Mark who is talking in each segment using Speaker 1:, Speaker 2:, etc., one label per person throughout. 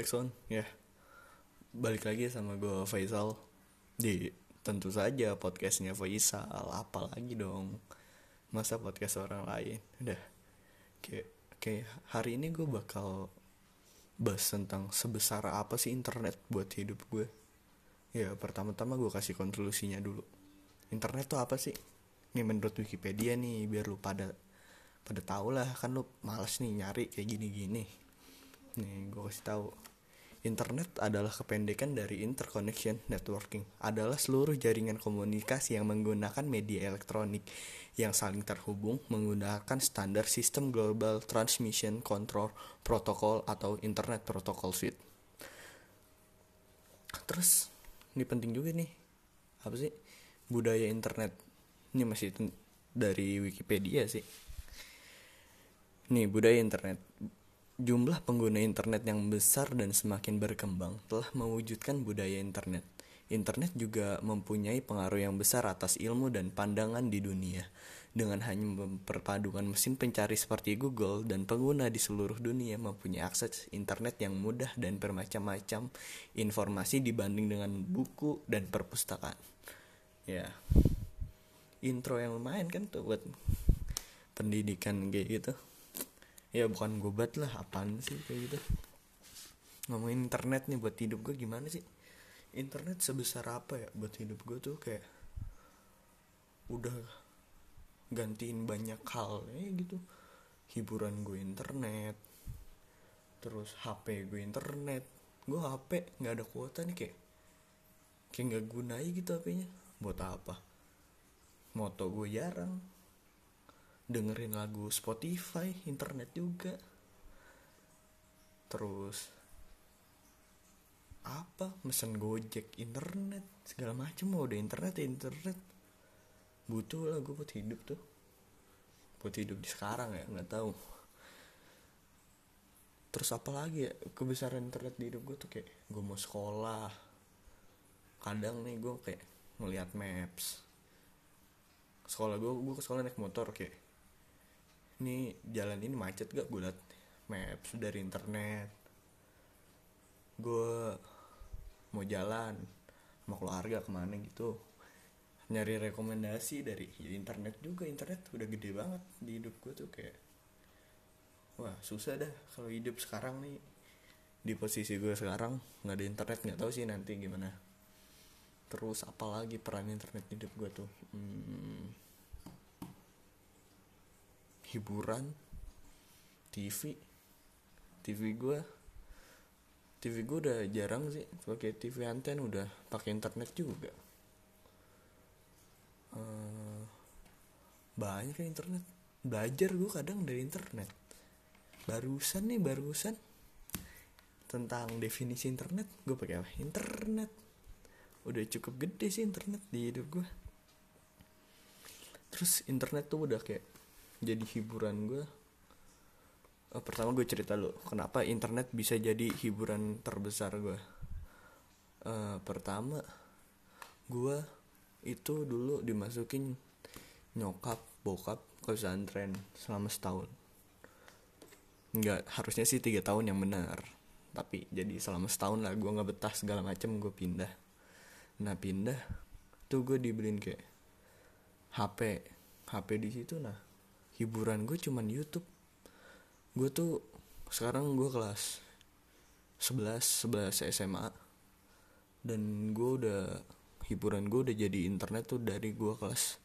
Speaker 1: sound ya. Balik lagi sama gue Faisal di tentu saja podcastnya Faisal apalagi dong? Masa podcast orang lain? Udah. Kayak kayak hari ini gue bakal bahas tentang sebesar apa sih internet buat hidup gue ya pertama-tama gue kasih konklusinya dulu. Internet tuh apa sih? Ini menurut Wikipedia nih biar lu pada pada tau lah. Kan lu males nih nyari kayak gini-gini nih gue kasih tahu. Internet adalah kependekan dari interconnection networking. Adalah seluruh jaringan komunikasi yang menggunakan media elektronik yang saling terhubung menggunakan standar sistem global transmission control protocol atau internet protocol suite. Terus ini penting juga nih. Apa sih? Budaya internet. Ini masih dari Wikipedia sih. Nih budaya internet jumlah pengguna internet yang besar dan semakin berkembang telah mewujudkan budaya internet internet juga mempunyai pengaruh yang besar atas ilmu dan pandangan di dunia dengan hanya memperpadukan mesin pencari seperti Google dan pengguna di seluruh dunia mempunyai akses internet yang mudah dan bermacam-macam informasi dibanding dengan buku dan perpustakaan. Ya. Intro yang lumayan kan tuh buat pendidikan kayak gitu. Ya bukan gobat lah, apaan sih kayak gitu. Ngomongin internet nih buat hidup gue gimana sih? Internet sebesar apa ya buat hidup gue tuh kayak udah gantiin banyak hal ya gitu. Hiburan gue internet terus HP gue internet. Gue HP nggak ada kuota nih kayak kayak nggak gunai gitu HP-nya buat apa? Moto gue jarang dengerin lagu Spotify internet juga. Terus apa? Mesen gojek internet segala macem. Mau udah internet internet. Butuh lah gue buat hidup tuh. Buat hidup di sekarang ya nggak tahu. Terus apa lagi ya? Kebesaran internet di hidup gue tuh kayak gue mau sekolah. Kadang nih gue kayak ngeliat maps. Sekolah gue gue ke sekolah naik motor kayak ini jalan ini macet gak? Gue liat maps dari internet. Gue mau jalan mau keluarga ke mana gitu. Nyari rekomendasi dari ya internet juga. Internet udah gede banget di hidup gue tuh kayak wah susah dah kalau hidup sekarang nih. Di posisi gue sekarang nggak ada internet. Nggak tahu sih nanti gimana. Terus apalagi peran internet hidup gue tuh? Hmm, hiburan TV TV gue TV gue udah jarang sih pakai TV anten udah pakai internet juga. Uh, banyak kan internet. Belajar gue kadang dari internet. Barusan nih barusan tentang definisi internet gue pakai apa? Internet. Udah cukup gede sih internet di hidup gue terus internet tuh udah kayak jadi hiburan gue uh, pertama gue cerita lo kenapa internet bisa jadi hiburan terbesar gue uh, pertama gue itu dulu dimasukin nyokap bokap ke pesantren selama setahun. Nggak harusnya sih tiga tahun yang benar tapi jadi selama setahun lah gue nggak betah segala macam gue pindah. Nah pindah tuh gue dibeliin kayak HP HP di situ nah hiburan gue cuman YouTube. Gue tuh sekarang gue kelas 11 11 SMA dan gue udah hiburan gue udah jadi internet tuh dari gue kelas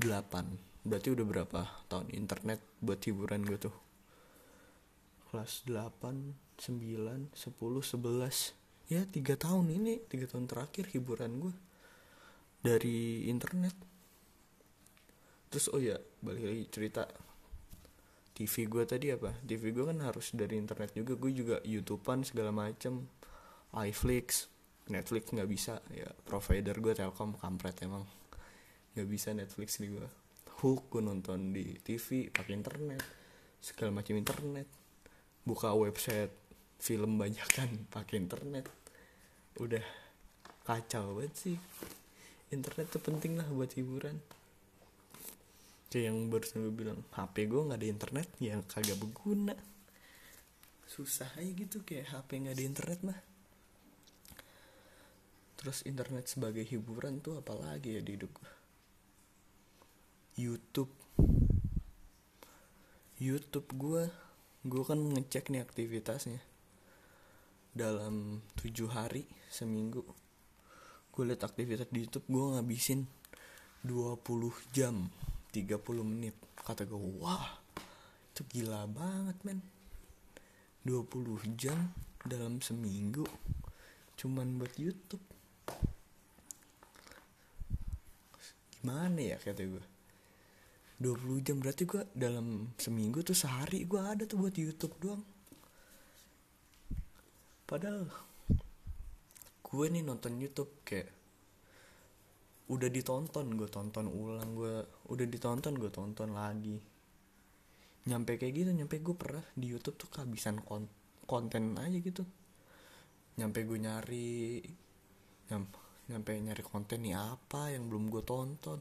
Speaker 1: 8 berarti udah berapa tahun internet buat hiburan gue tuh? Kelas 8 9 10 11 ya tiga tahun ini tiga tahun terakhir hiburan gue dari internet. Terus oh ya balik lagi cerita TV gue tadi apa? TV gue kan harus dari internet juga. Gue juga youtubean segala macem. iFlix Netflix nggak bisa. Ya provider gue Telkom kampret emang. Nggak bisa Netflix di gue Hook gue nonton di TV pakai internet. Segala macam internet. Buka website film banyak kan pakai internet. Udah kacau banget sih. Internet tuh penting lah buat hiburan kayak yang barusan gue bilang HP gue nggak ada internet. Yang kagak berguna. Susah aja gitu kayak HP nggak ada internet mah. Terus internet sebagai hiburan tuh apalagi ya di hidup gue YouTube. YouTube gue gue kan ngecek nih aktivitasnya. Dalam tujuh hari seminggu. Gue liat aktivitas di YouTube gue ngabisin 20 jam 30 menit. Kata gue wah itu gila banget men. 20 jam dalam seminggu cuman buat YouTube. Gimana ya kata gue 20 jam berarti gue dalam seminggu tuh sehari gue ada tuh buat YouTube doang. Padahal gue nih nonton YouTube kayak udah ditonton gue tonton ulang gue udah ditonton gue tonton lagi. Nyampe kayak gitu nyampe gue pernah di YouTube tuh kehabisan kon konten aja gitu. Nyampe gue nyari nyampe, nyampe nyari konten nih apa yang belum gue tonton.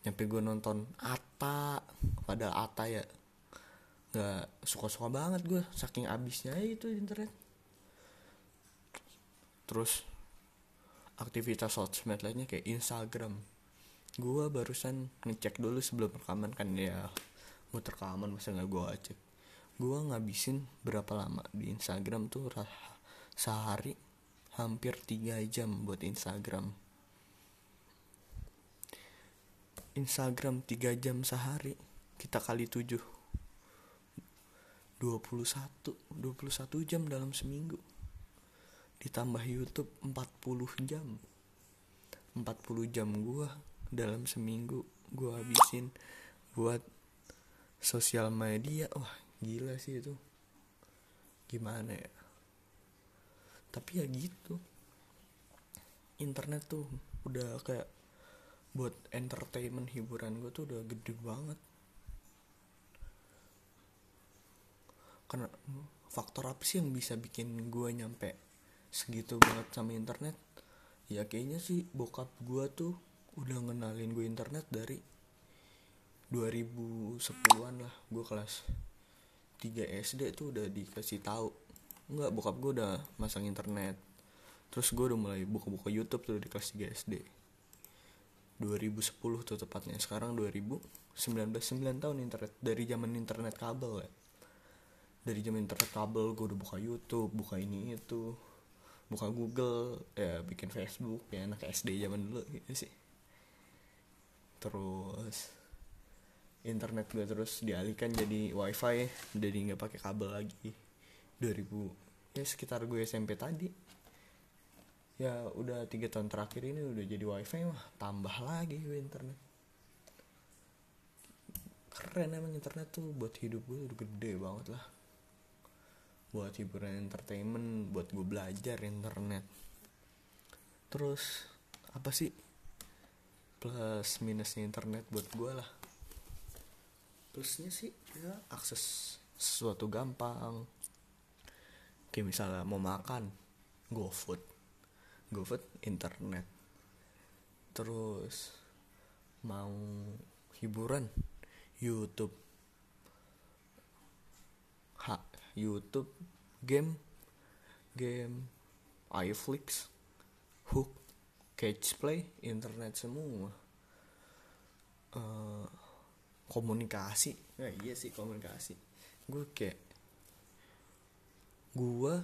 Speaker 1: Nyampe gue nonton Ata pada Ata ya. Nggak suka-suka banget gue saking abisnya itu internet. Terus aktivitas sosmed lainnya kayak Instagram. Gue barusan ngecek dulu sebelum rekaman kan ya. Buat rekaman masa nggak gue cek. Gue ngabisin berapa lama di Instagram tuh? Sehari hampir 3 jam buat Instagram. Instagram 3 jam sehari kita kali 7 21 21 jam dalam seminggu ditambah YouTube 40 jam. 40 jam gue dalam seminggu gue habisin buat sosial media. Wah gila sih itu. Gimana ya? Tapi ya gitu. Internet tuh udah kayak buat entertainment hiburan gue tuh udah gede banget. Karena faktor apa sih yang bisa bikin gue nyampe segitu banget sama internet ya kayaknya sih bokap gue tuh udah ngenalin gue internet dari 2010-an lah gue kelas 3 SD tuh udah dikasih tahu. Enggak, bokap gue udah masang internet. Terus gue udah mulai buka-buka YouTube tuh di kelas 3 SD 2010 tuh tepatnya Sekarang 2019 9 tahun internet Dari zaman internet kabel ya. Dari zaman internet kabel gue udah buka YouTube Buka ini itu Buka Google Ya bikin Facebook Ya anak SD zaman dulu gitu sih. Terus internet gue terus dialihkan jadi wifi jadi nggak pakai kabel lagi. 2000 ya sekitar gue SMP tadi. Ya udah tiga tahun terakhir ini udah jadi wifi mah tambah lagi gue internet. Keren emang internet tuh buat hidup gue udah gede banget lah buat hiburan entertainment buat gue belajar internet. Terus apa sih plus minusnya internet buat gue lah? Plusnya sih ya akses sesuatu gampang. Kayak misalnya mau makan GoFood. GoFood internet. Terus mau hiburan YouTube YouTube game game iFlix Hook Catch Play internet semua. Uh, komunikasi. Nah iya sih komunikasi. Gue kayak gue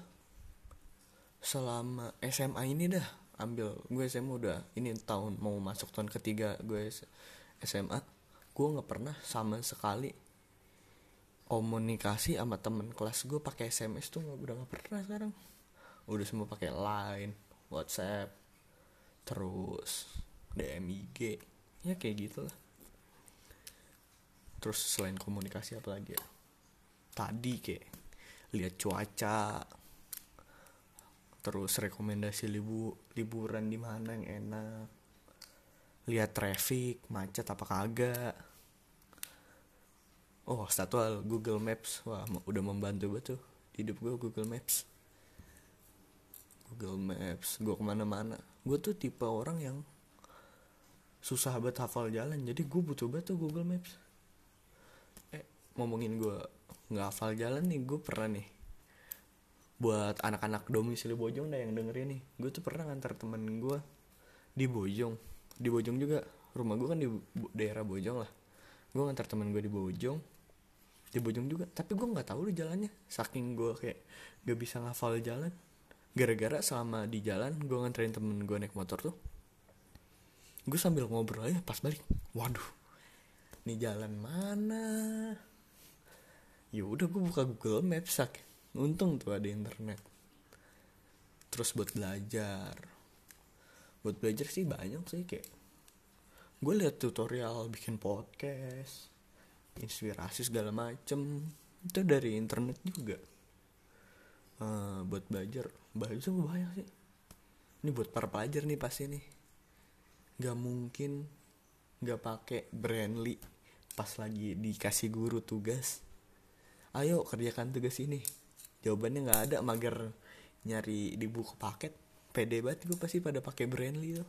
Speaker 1: selama SMA ini dah ambil gue SMA udah ini tahun mau masuk tahun ketiga gue SMA gue nggak pernah sama sekali komunikasi sama temen kelas gue pakai SMS tuh nggak udah nggak pernah sekarang. Udah semua pakai line WhatsApp terus DM IG ya kayak gitulah. Terus selain komunikasi apa lagi ya? Tadi kayak lihat cuaca terus rekomendasi libu liburan di mana yang enak lihat traffic macet apa kagak oh satu Google Maps. Wah udah membantu betul hidup gue Google Maps. Google Maps gue ke mana-mana. Gue tuh tipe orang yang susah banget hafal jalan jadi gue butuh banget tuh Google Maps. Ngomongin gue nggak hafal jalan nih gue pernah nih buat anak-anak domisili Bojong dah yang dengerin nih. Gue tuh pernah ngantar temen gue di Bojong. Di Bojong juga rumah gue kan di daerah Bojong lah. Gue ngantar temen gue di Bojong di Bojong juga. Tapi gue nggak tahu deh jalannya. Saking gue kayak gak bisa ngafal jalan. Gara-gara selama di jalan gue nganterin temen gue naik motor tuh. Gue sambil ngobrol aja pas balik. Waduh ini jalan mana? Ya udah gue buka Google Maps sak. Untung tuh ada internet. Terus buat belajar. Buat belajar sih banyak sih kayak. Gue lihat tutorial bikin podcast inspirasi segala macem. Itu dari internet juga. Eh, buat belajar. Belajar banyak sih. Ini buat para pelajar nih pasti nih. Nggak mungkin nggak pakai Brandly pas lagi dikasih guru tugas. Ayo kerjakan tugas ini. Jawabannya nggak ada mager nyari di buku paket. Pede banget gue pasti pada pakai Brandly tuh.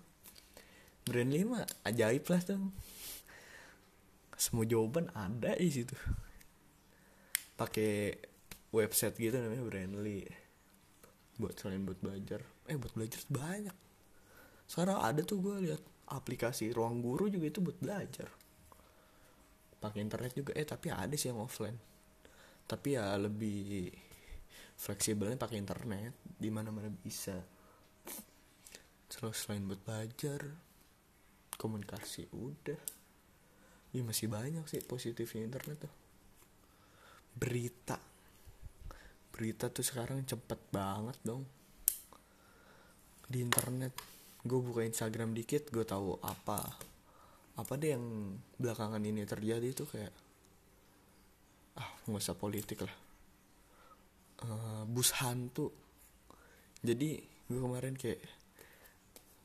Speaker 1: Brandly mah ajaib lah tuh semua jawaban ada di situ. Pakai website gitu namanya Brandly. Buat selain buat belajar. Eh buat belajar banyak. Sekarang ada tuh gue lihat aplikasi ruang guru juga itu buat belajar. Pakai internet juga. Eh tapi ada sih yang offline. Tapi ya lebih fleksibelnya pakai internet di mana mana bisa. Terus selain buat belajar komunikasi udah ya masih banyak sih positifnya internet tuh. Berita. Berita tuh sekarang cepet banget dong. Di internet. Gue buka Instagram dikit gue tahu apa. Apa deh yang belakangan ini terjadi tuh kayak ah nggak usah politik lah. Eh, bus hantu. Jadi gue kemarin kayak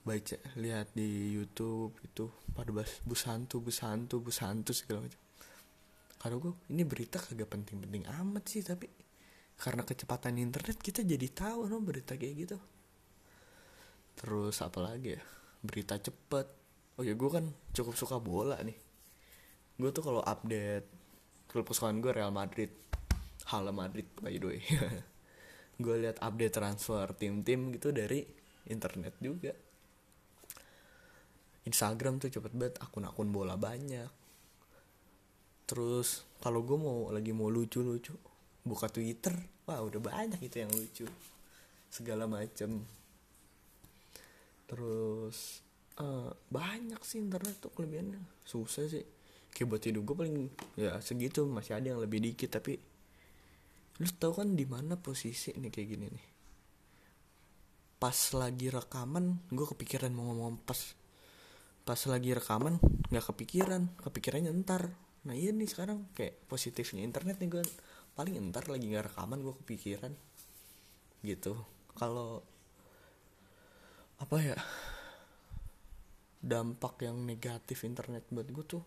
Speaker 1: baca lihat di YouTube itu pada bus bus hantu bus hantu bus hantu segala macam. Kalau gue ini berita kagak penting-penting amat sih tapi karena kecepatan internet kita jadi tahu no berita kayak gitu. Terus apa lagi ya? Berita cepet. Oh ya gue kan cukup suka bola nih. Gue tuh kalau update klub kesukaan gue Real Madrid. Hala Madrid by the way. Gue lihat update transfer tim-tim gitu dari internet juga Instagram tuh cepet banget akun-akun bola banyak. Terus kalau gue mau lagi mau lucu-lucu buka Twitter wah udah banyak itu yang lucu. Segala macem. Terus eh, banyak sih internet tuh kelebihannya. Susah sih. Kayak buat hidup gue paling ya segitu. Masih ada yang lebih dikit tapi lu tau kan di mana posisi nih kayak gini nih? Pas lagi rekaman gue kepikiran mau ngomong pas pas lagi rekaman nggak kepikiran. Kepikirannya ntar. Nah iya nih sekarang kayak positifnya internet nih gue paling ntar lagi nggak rekaman gue kepikiran. Gitu. Kalau apa ya dampak yang negatif internet buat gue tuh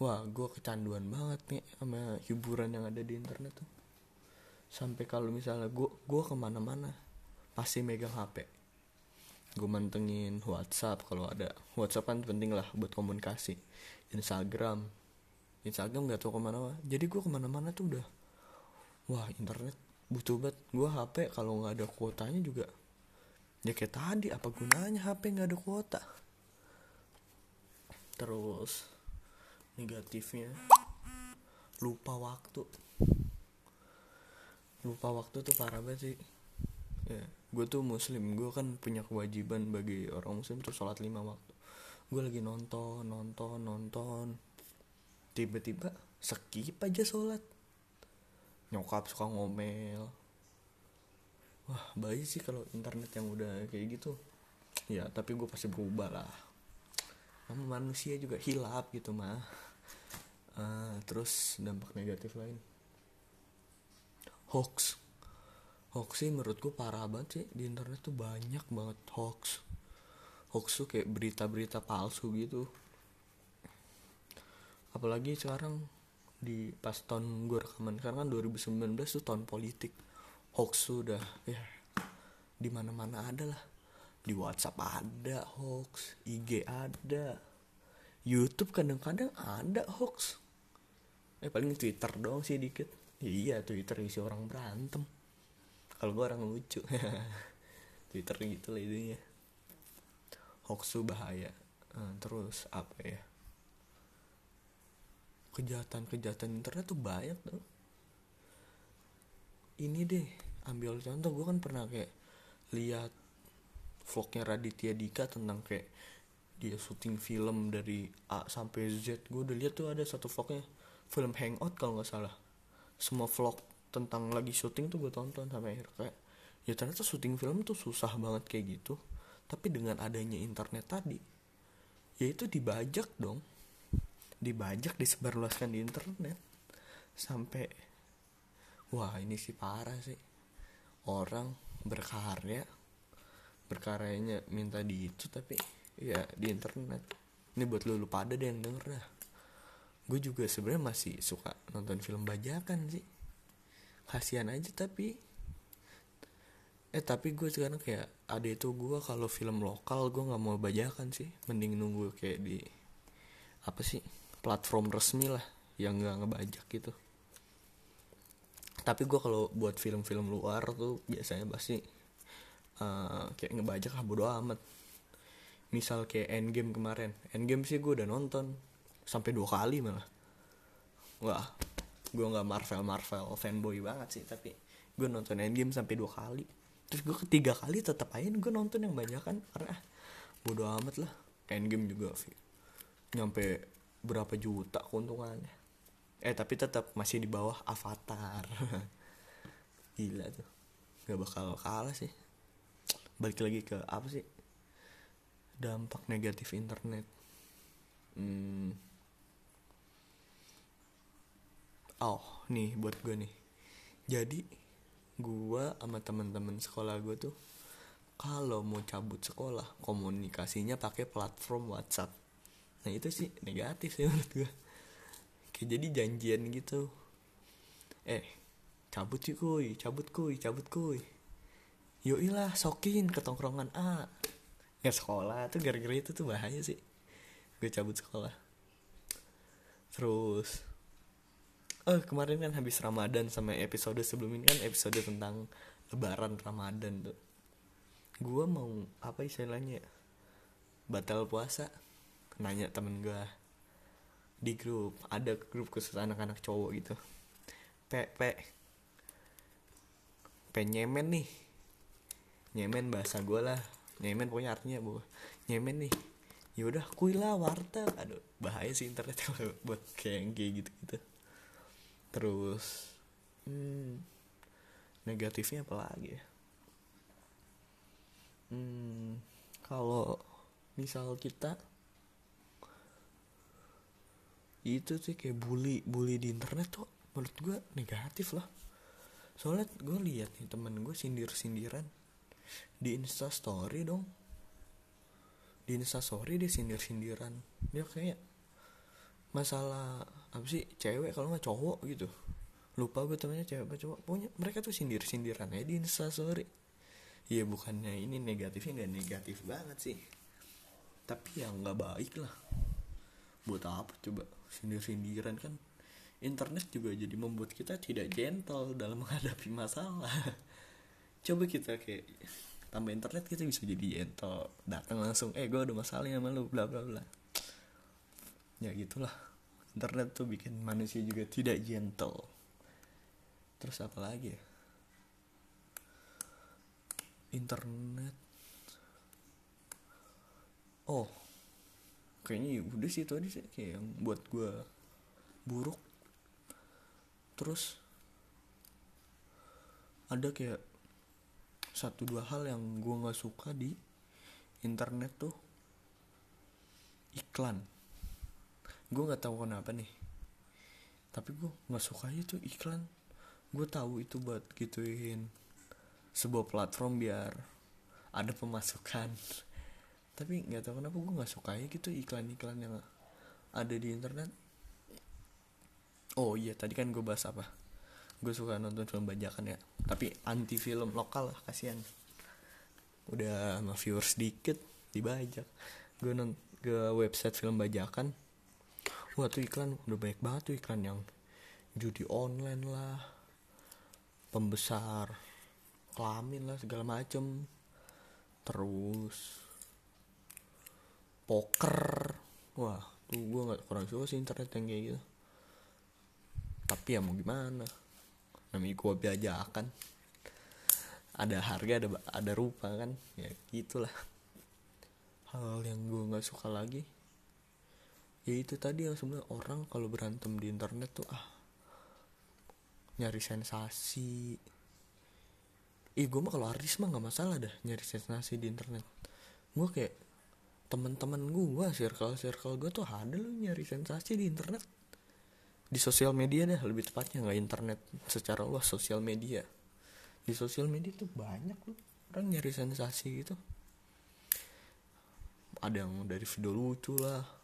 Speaker 1: wah gue kecanduan banget nih sama hiburan yang ada di internet tuh. Sampai kalau misalnya gue gue ke mana-mana pasti megang hp gue mantengin WhatsApp kalau ada WhatsApp kan penting lah buat komunikasi. Instagram. Instagram nggak tahu ke mana jadi gue ke mana-mana tuh udah wah internet butuh banget. Gue HP kalau nggak ada kuotanya juga ya kayak tadi apa gunanya HP nggak ada kuota? Terus negatifnya lupa waktu. Lupa waktu tuh parah banget sih ya gue tuh muslim gue kan punya kewajiban bagi orang muslim tuh sholat lima waktu. Gue lagi nonton nonton nonton. Tiba-tiba skip aja sholat. Nyokap suka ngomel. Wah baik sih kalau internet yang udah kayak gitu. Ya tapi gue pasti berubah lah. Nama manusia juga hilap gitu mah. Ah, terus dampak negatif lain. Hoax hoax sih menurut gue parah banget sih. Di internet tuh banyak banget hoax. Hoax tuh kayak berita-berita palsu gitu. Apalagi sekarang di pas tahun gue rekaman sekarang kan 2019 tuh tahun politik. Hoax sudah ya di mana mana ada lah. Di WhatsApp ada hoax IG ada YouTube kadang-kadang ada hoax. Eh paling Twitter doang sih dikit. Ya, iya Twitter isi orang berantem kalau gue orang lucu. Twitter gitu lah intinya. Hoax tuh bahaya. Uh, terus apa ya? Kejahatan-kejahatan internet tuh banyak tuh ini deh ambil contoh. Gue kan pernah kayak lihat vlognya Raditya Dika tentang kayak dia syuting film dari A sampai Z. Gue udah lihat tuh ada satu vlognya. Film Hangout kalau nggak salah. Semua vlog tentang lagi syuting tuh gue tonton sampai akhir. Kayak ya ternyata syuting film tuh susah banget kayak gitu. Tapi dengan adanya internet tadi ya itu dibajak dong. Dibajak disebarluaskan di internet. Sampai wah ini sih parah sih. Orang berkarya berkaryanya minta di itu tapi ya di internet. Ini buat lu, lu pada deh yang denger dah. Gue juga sebenarnya masih suka nonton film bajakan sih kasihan aja tapi eh tapi gue sekarang kayak ada itu gue kalau film lokal gue nggak mau bajakan sih. Mending nunggu kayak di apa sih platform resmi lah yang nggak ngebajak gitu. Tapi gue kalau buat film-film luar tuh biasanya pasti uh, kayak ngebajak ah bodo amat. Misal kayak Endgame kemarin. Endgame sih gue udah nonton sampai dua kali malah. Wah gue nggak Marvel Marvel fanboy banget sih tapi gue nonton Endgame sampai dua kali. Terus gue ketiga kali tetap aja gue nonton yang banyak kan karena bodo amat lah. Endgame juga nyampe berapa juta keuntungannya. Eh tapi tetap masih di bawah Avatar. Gila tuh. Gak bakal kalah sih. Balik lagi ke apa sih? Dampak negatif internet. Hmm. Oh nih buat gue nih. Jadi gue sama teman-teman sekolah gue tuh kalau mau cabut sekolah komunikasinya pakai platform WhatsApp. Nah itu sih negatif sih menurut gue kayak jadi janjian gitu. Eh cabut sih kuy. Cabut kuy. Cabut kuy. Yoilah sokin ke tongkrongan A. Nggak sekolah tuh gara-gara itu tuh bahaya sih. Gue cabut sekolah. Terus oh kemarin kan habis Ramadan sama episode sebelum ini kan episode tentang Lebaran Ramadan tuh. Gue mau apa istilahnya batal puasa. Nanya temen gue di grup. Ada grup khusus anak-anak cowok gitu. Pe pe. Pe nyemen nih. Nyemen bahasa gue lah. Nyemen pokoknya artinya bu nyemen nih. Yaudah kuy lah warteg aduh bahaya sih internet buat kayak gitu gitu terus hmm, negatifnya apa lagi ya? Hmm, kalau misal kita itu sih kayak bully bully di internet tuh menurut gue negatif lah soalnya gue lihat nih temen gue sindir sindiran di Insta Story dong. Di Insta Story dia sindir sindiran dia kayak masalah apa sih cewek kalau nggak cowok gitu. Lupa gue temennya cewek apa cowok. Pokoknya mereka tuh sindir sindiran ya di Insta Story iya bukannya ini negatifnya nggak negatif banget sih. Tapi ya nggak baik lah. Buat apa coba sindir sindiran kan internet juga jadi membuat kita tidak gentle dalam menghadapi masalah. Coba kita kayak tambah internet kita bisa jadi gentle. Datang langsung eh gue ada masalah sama lu bla bla bla ya gitulah. Internet tuh bikin manusia juga tidak gentle. Terus apa lagi ya? Internet. Oh kayaknya ya udah sih aja sih. Kayak yang buat gue buruk. Terus ada kayak satu dua hal yang gue nggak suka di internet tuh. Iklan gue nggak tahu kenapa nih. Tapi gue nggak suka itu iklan. Gue tahu itu buat gituin sebuah platform biar ada pemasukan. Tapi nggak tahu kenapa gue nggak suka gitu iklan-iklan yang ada di internet. Oh iya tadi kan gue bahas apa? Gue suka nonton film bajakan ya. Tapi anti film lokal lah kasihan. Udah sama viewers dikit dibajak. Gue nonton ke website film bajakan wah tuh iklan udah banyak banget tuh iklan yang judi online lah pembesar kelamin lah segala macem. Terus poker. Wah tuh gue nggak kurang suka sih internet yang kayak gitu. Tapi ya mau gimana? Namanya gue biajakan. Ada harga ada ada rupa kan? Ya gitulah. Hal yang gue nggak suka lagi ya itu tadi yang sebenarnya orang kalau berantem di internet tuh ah nyari sensasi. Ih gue mah kalau artis mah nggak masalah dah nyari sensasi di internet. Gue kayak teman-teman gue circle circle gue tuh ada loh nyari sensasi di internet. Di sosial media deh lebih tepatnya nggak internet secara luas sosial media. Di sosial media tuh banyak loh orang nyari sensasi gitu. Ada yang dari video lucu lah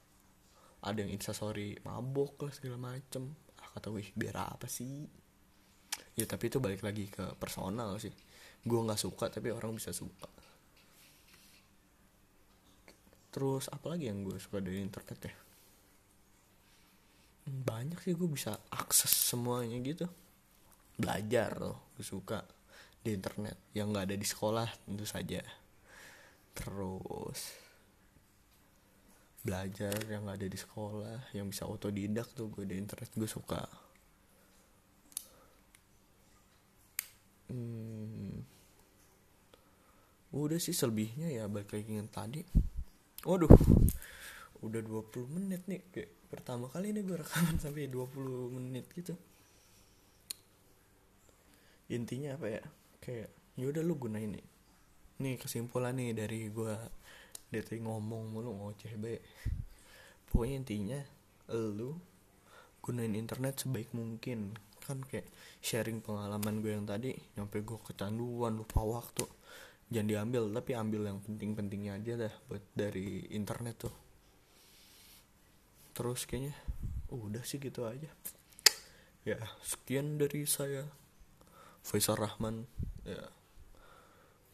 Speaker 1: ada yang instastory mabok lah segala macem. Ah, kata wih biar apa sih? Ya tapi itu balik lagi ke personal sih. Gue nggak suka tapi orang bisa suka. Terus apalagi yang gue suka dari internet ya? Hmm, banyak sih gue bisa akses semuanya gitu. Belajar loh gue suka di internet. Yang nggak ada di sekolah tentu saja. Terus belajar yang nggak ada di sekolah yang bisa otodidak tuh gue di internet gue suka. Hmm, udah sih selebihnya ya balik lagi yang tadi. Waduh udah 20 menit nih kayak pertama kali ini gue rekaman sampai 20 menit gitu. Intinya apa ya kayak yaudah lu gunain nih. Nih kesimpulan nih dari gue dari ngomong mulu ngoceh be. Pokoknya intinya lu gunain internet sebaik mungkin. Kan kayak sharing pengalaman gue yang tadi nyampe gue kecanduan lupa waktu. Jangan diambil tapi ambil yang penting-pentingnya aja dah buat dari internet tuh. Terus kayaknya udah sih gitu aja. Ya sekian dari saya. Faisal Rahman. Ya.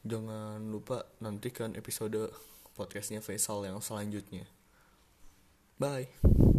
Speaker 1: Jangan lupa nantikan episode podcastnya Faisal yang selanjutnya. Bye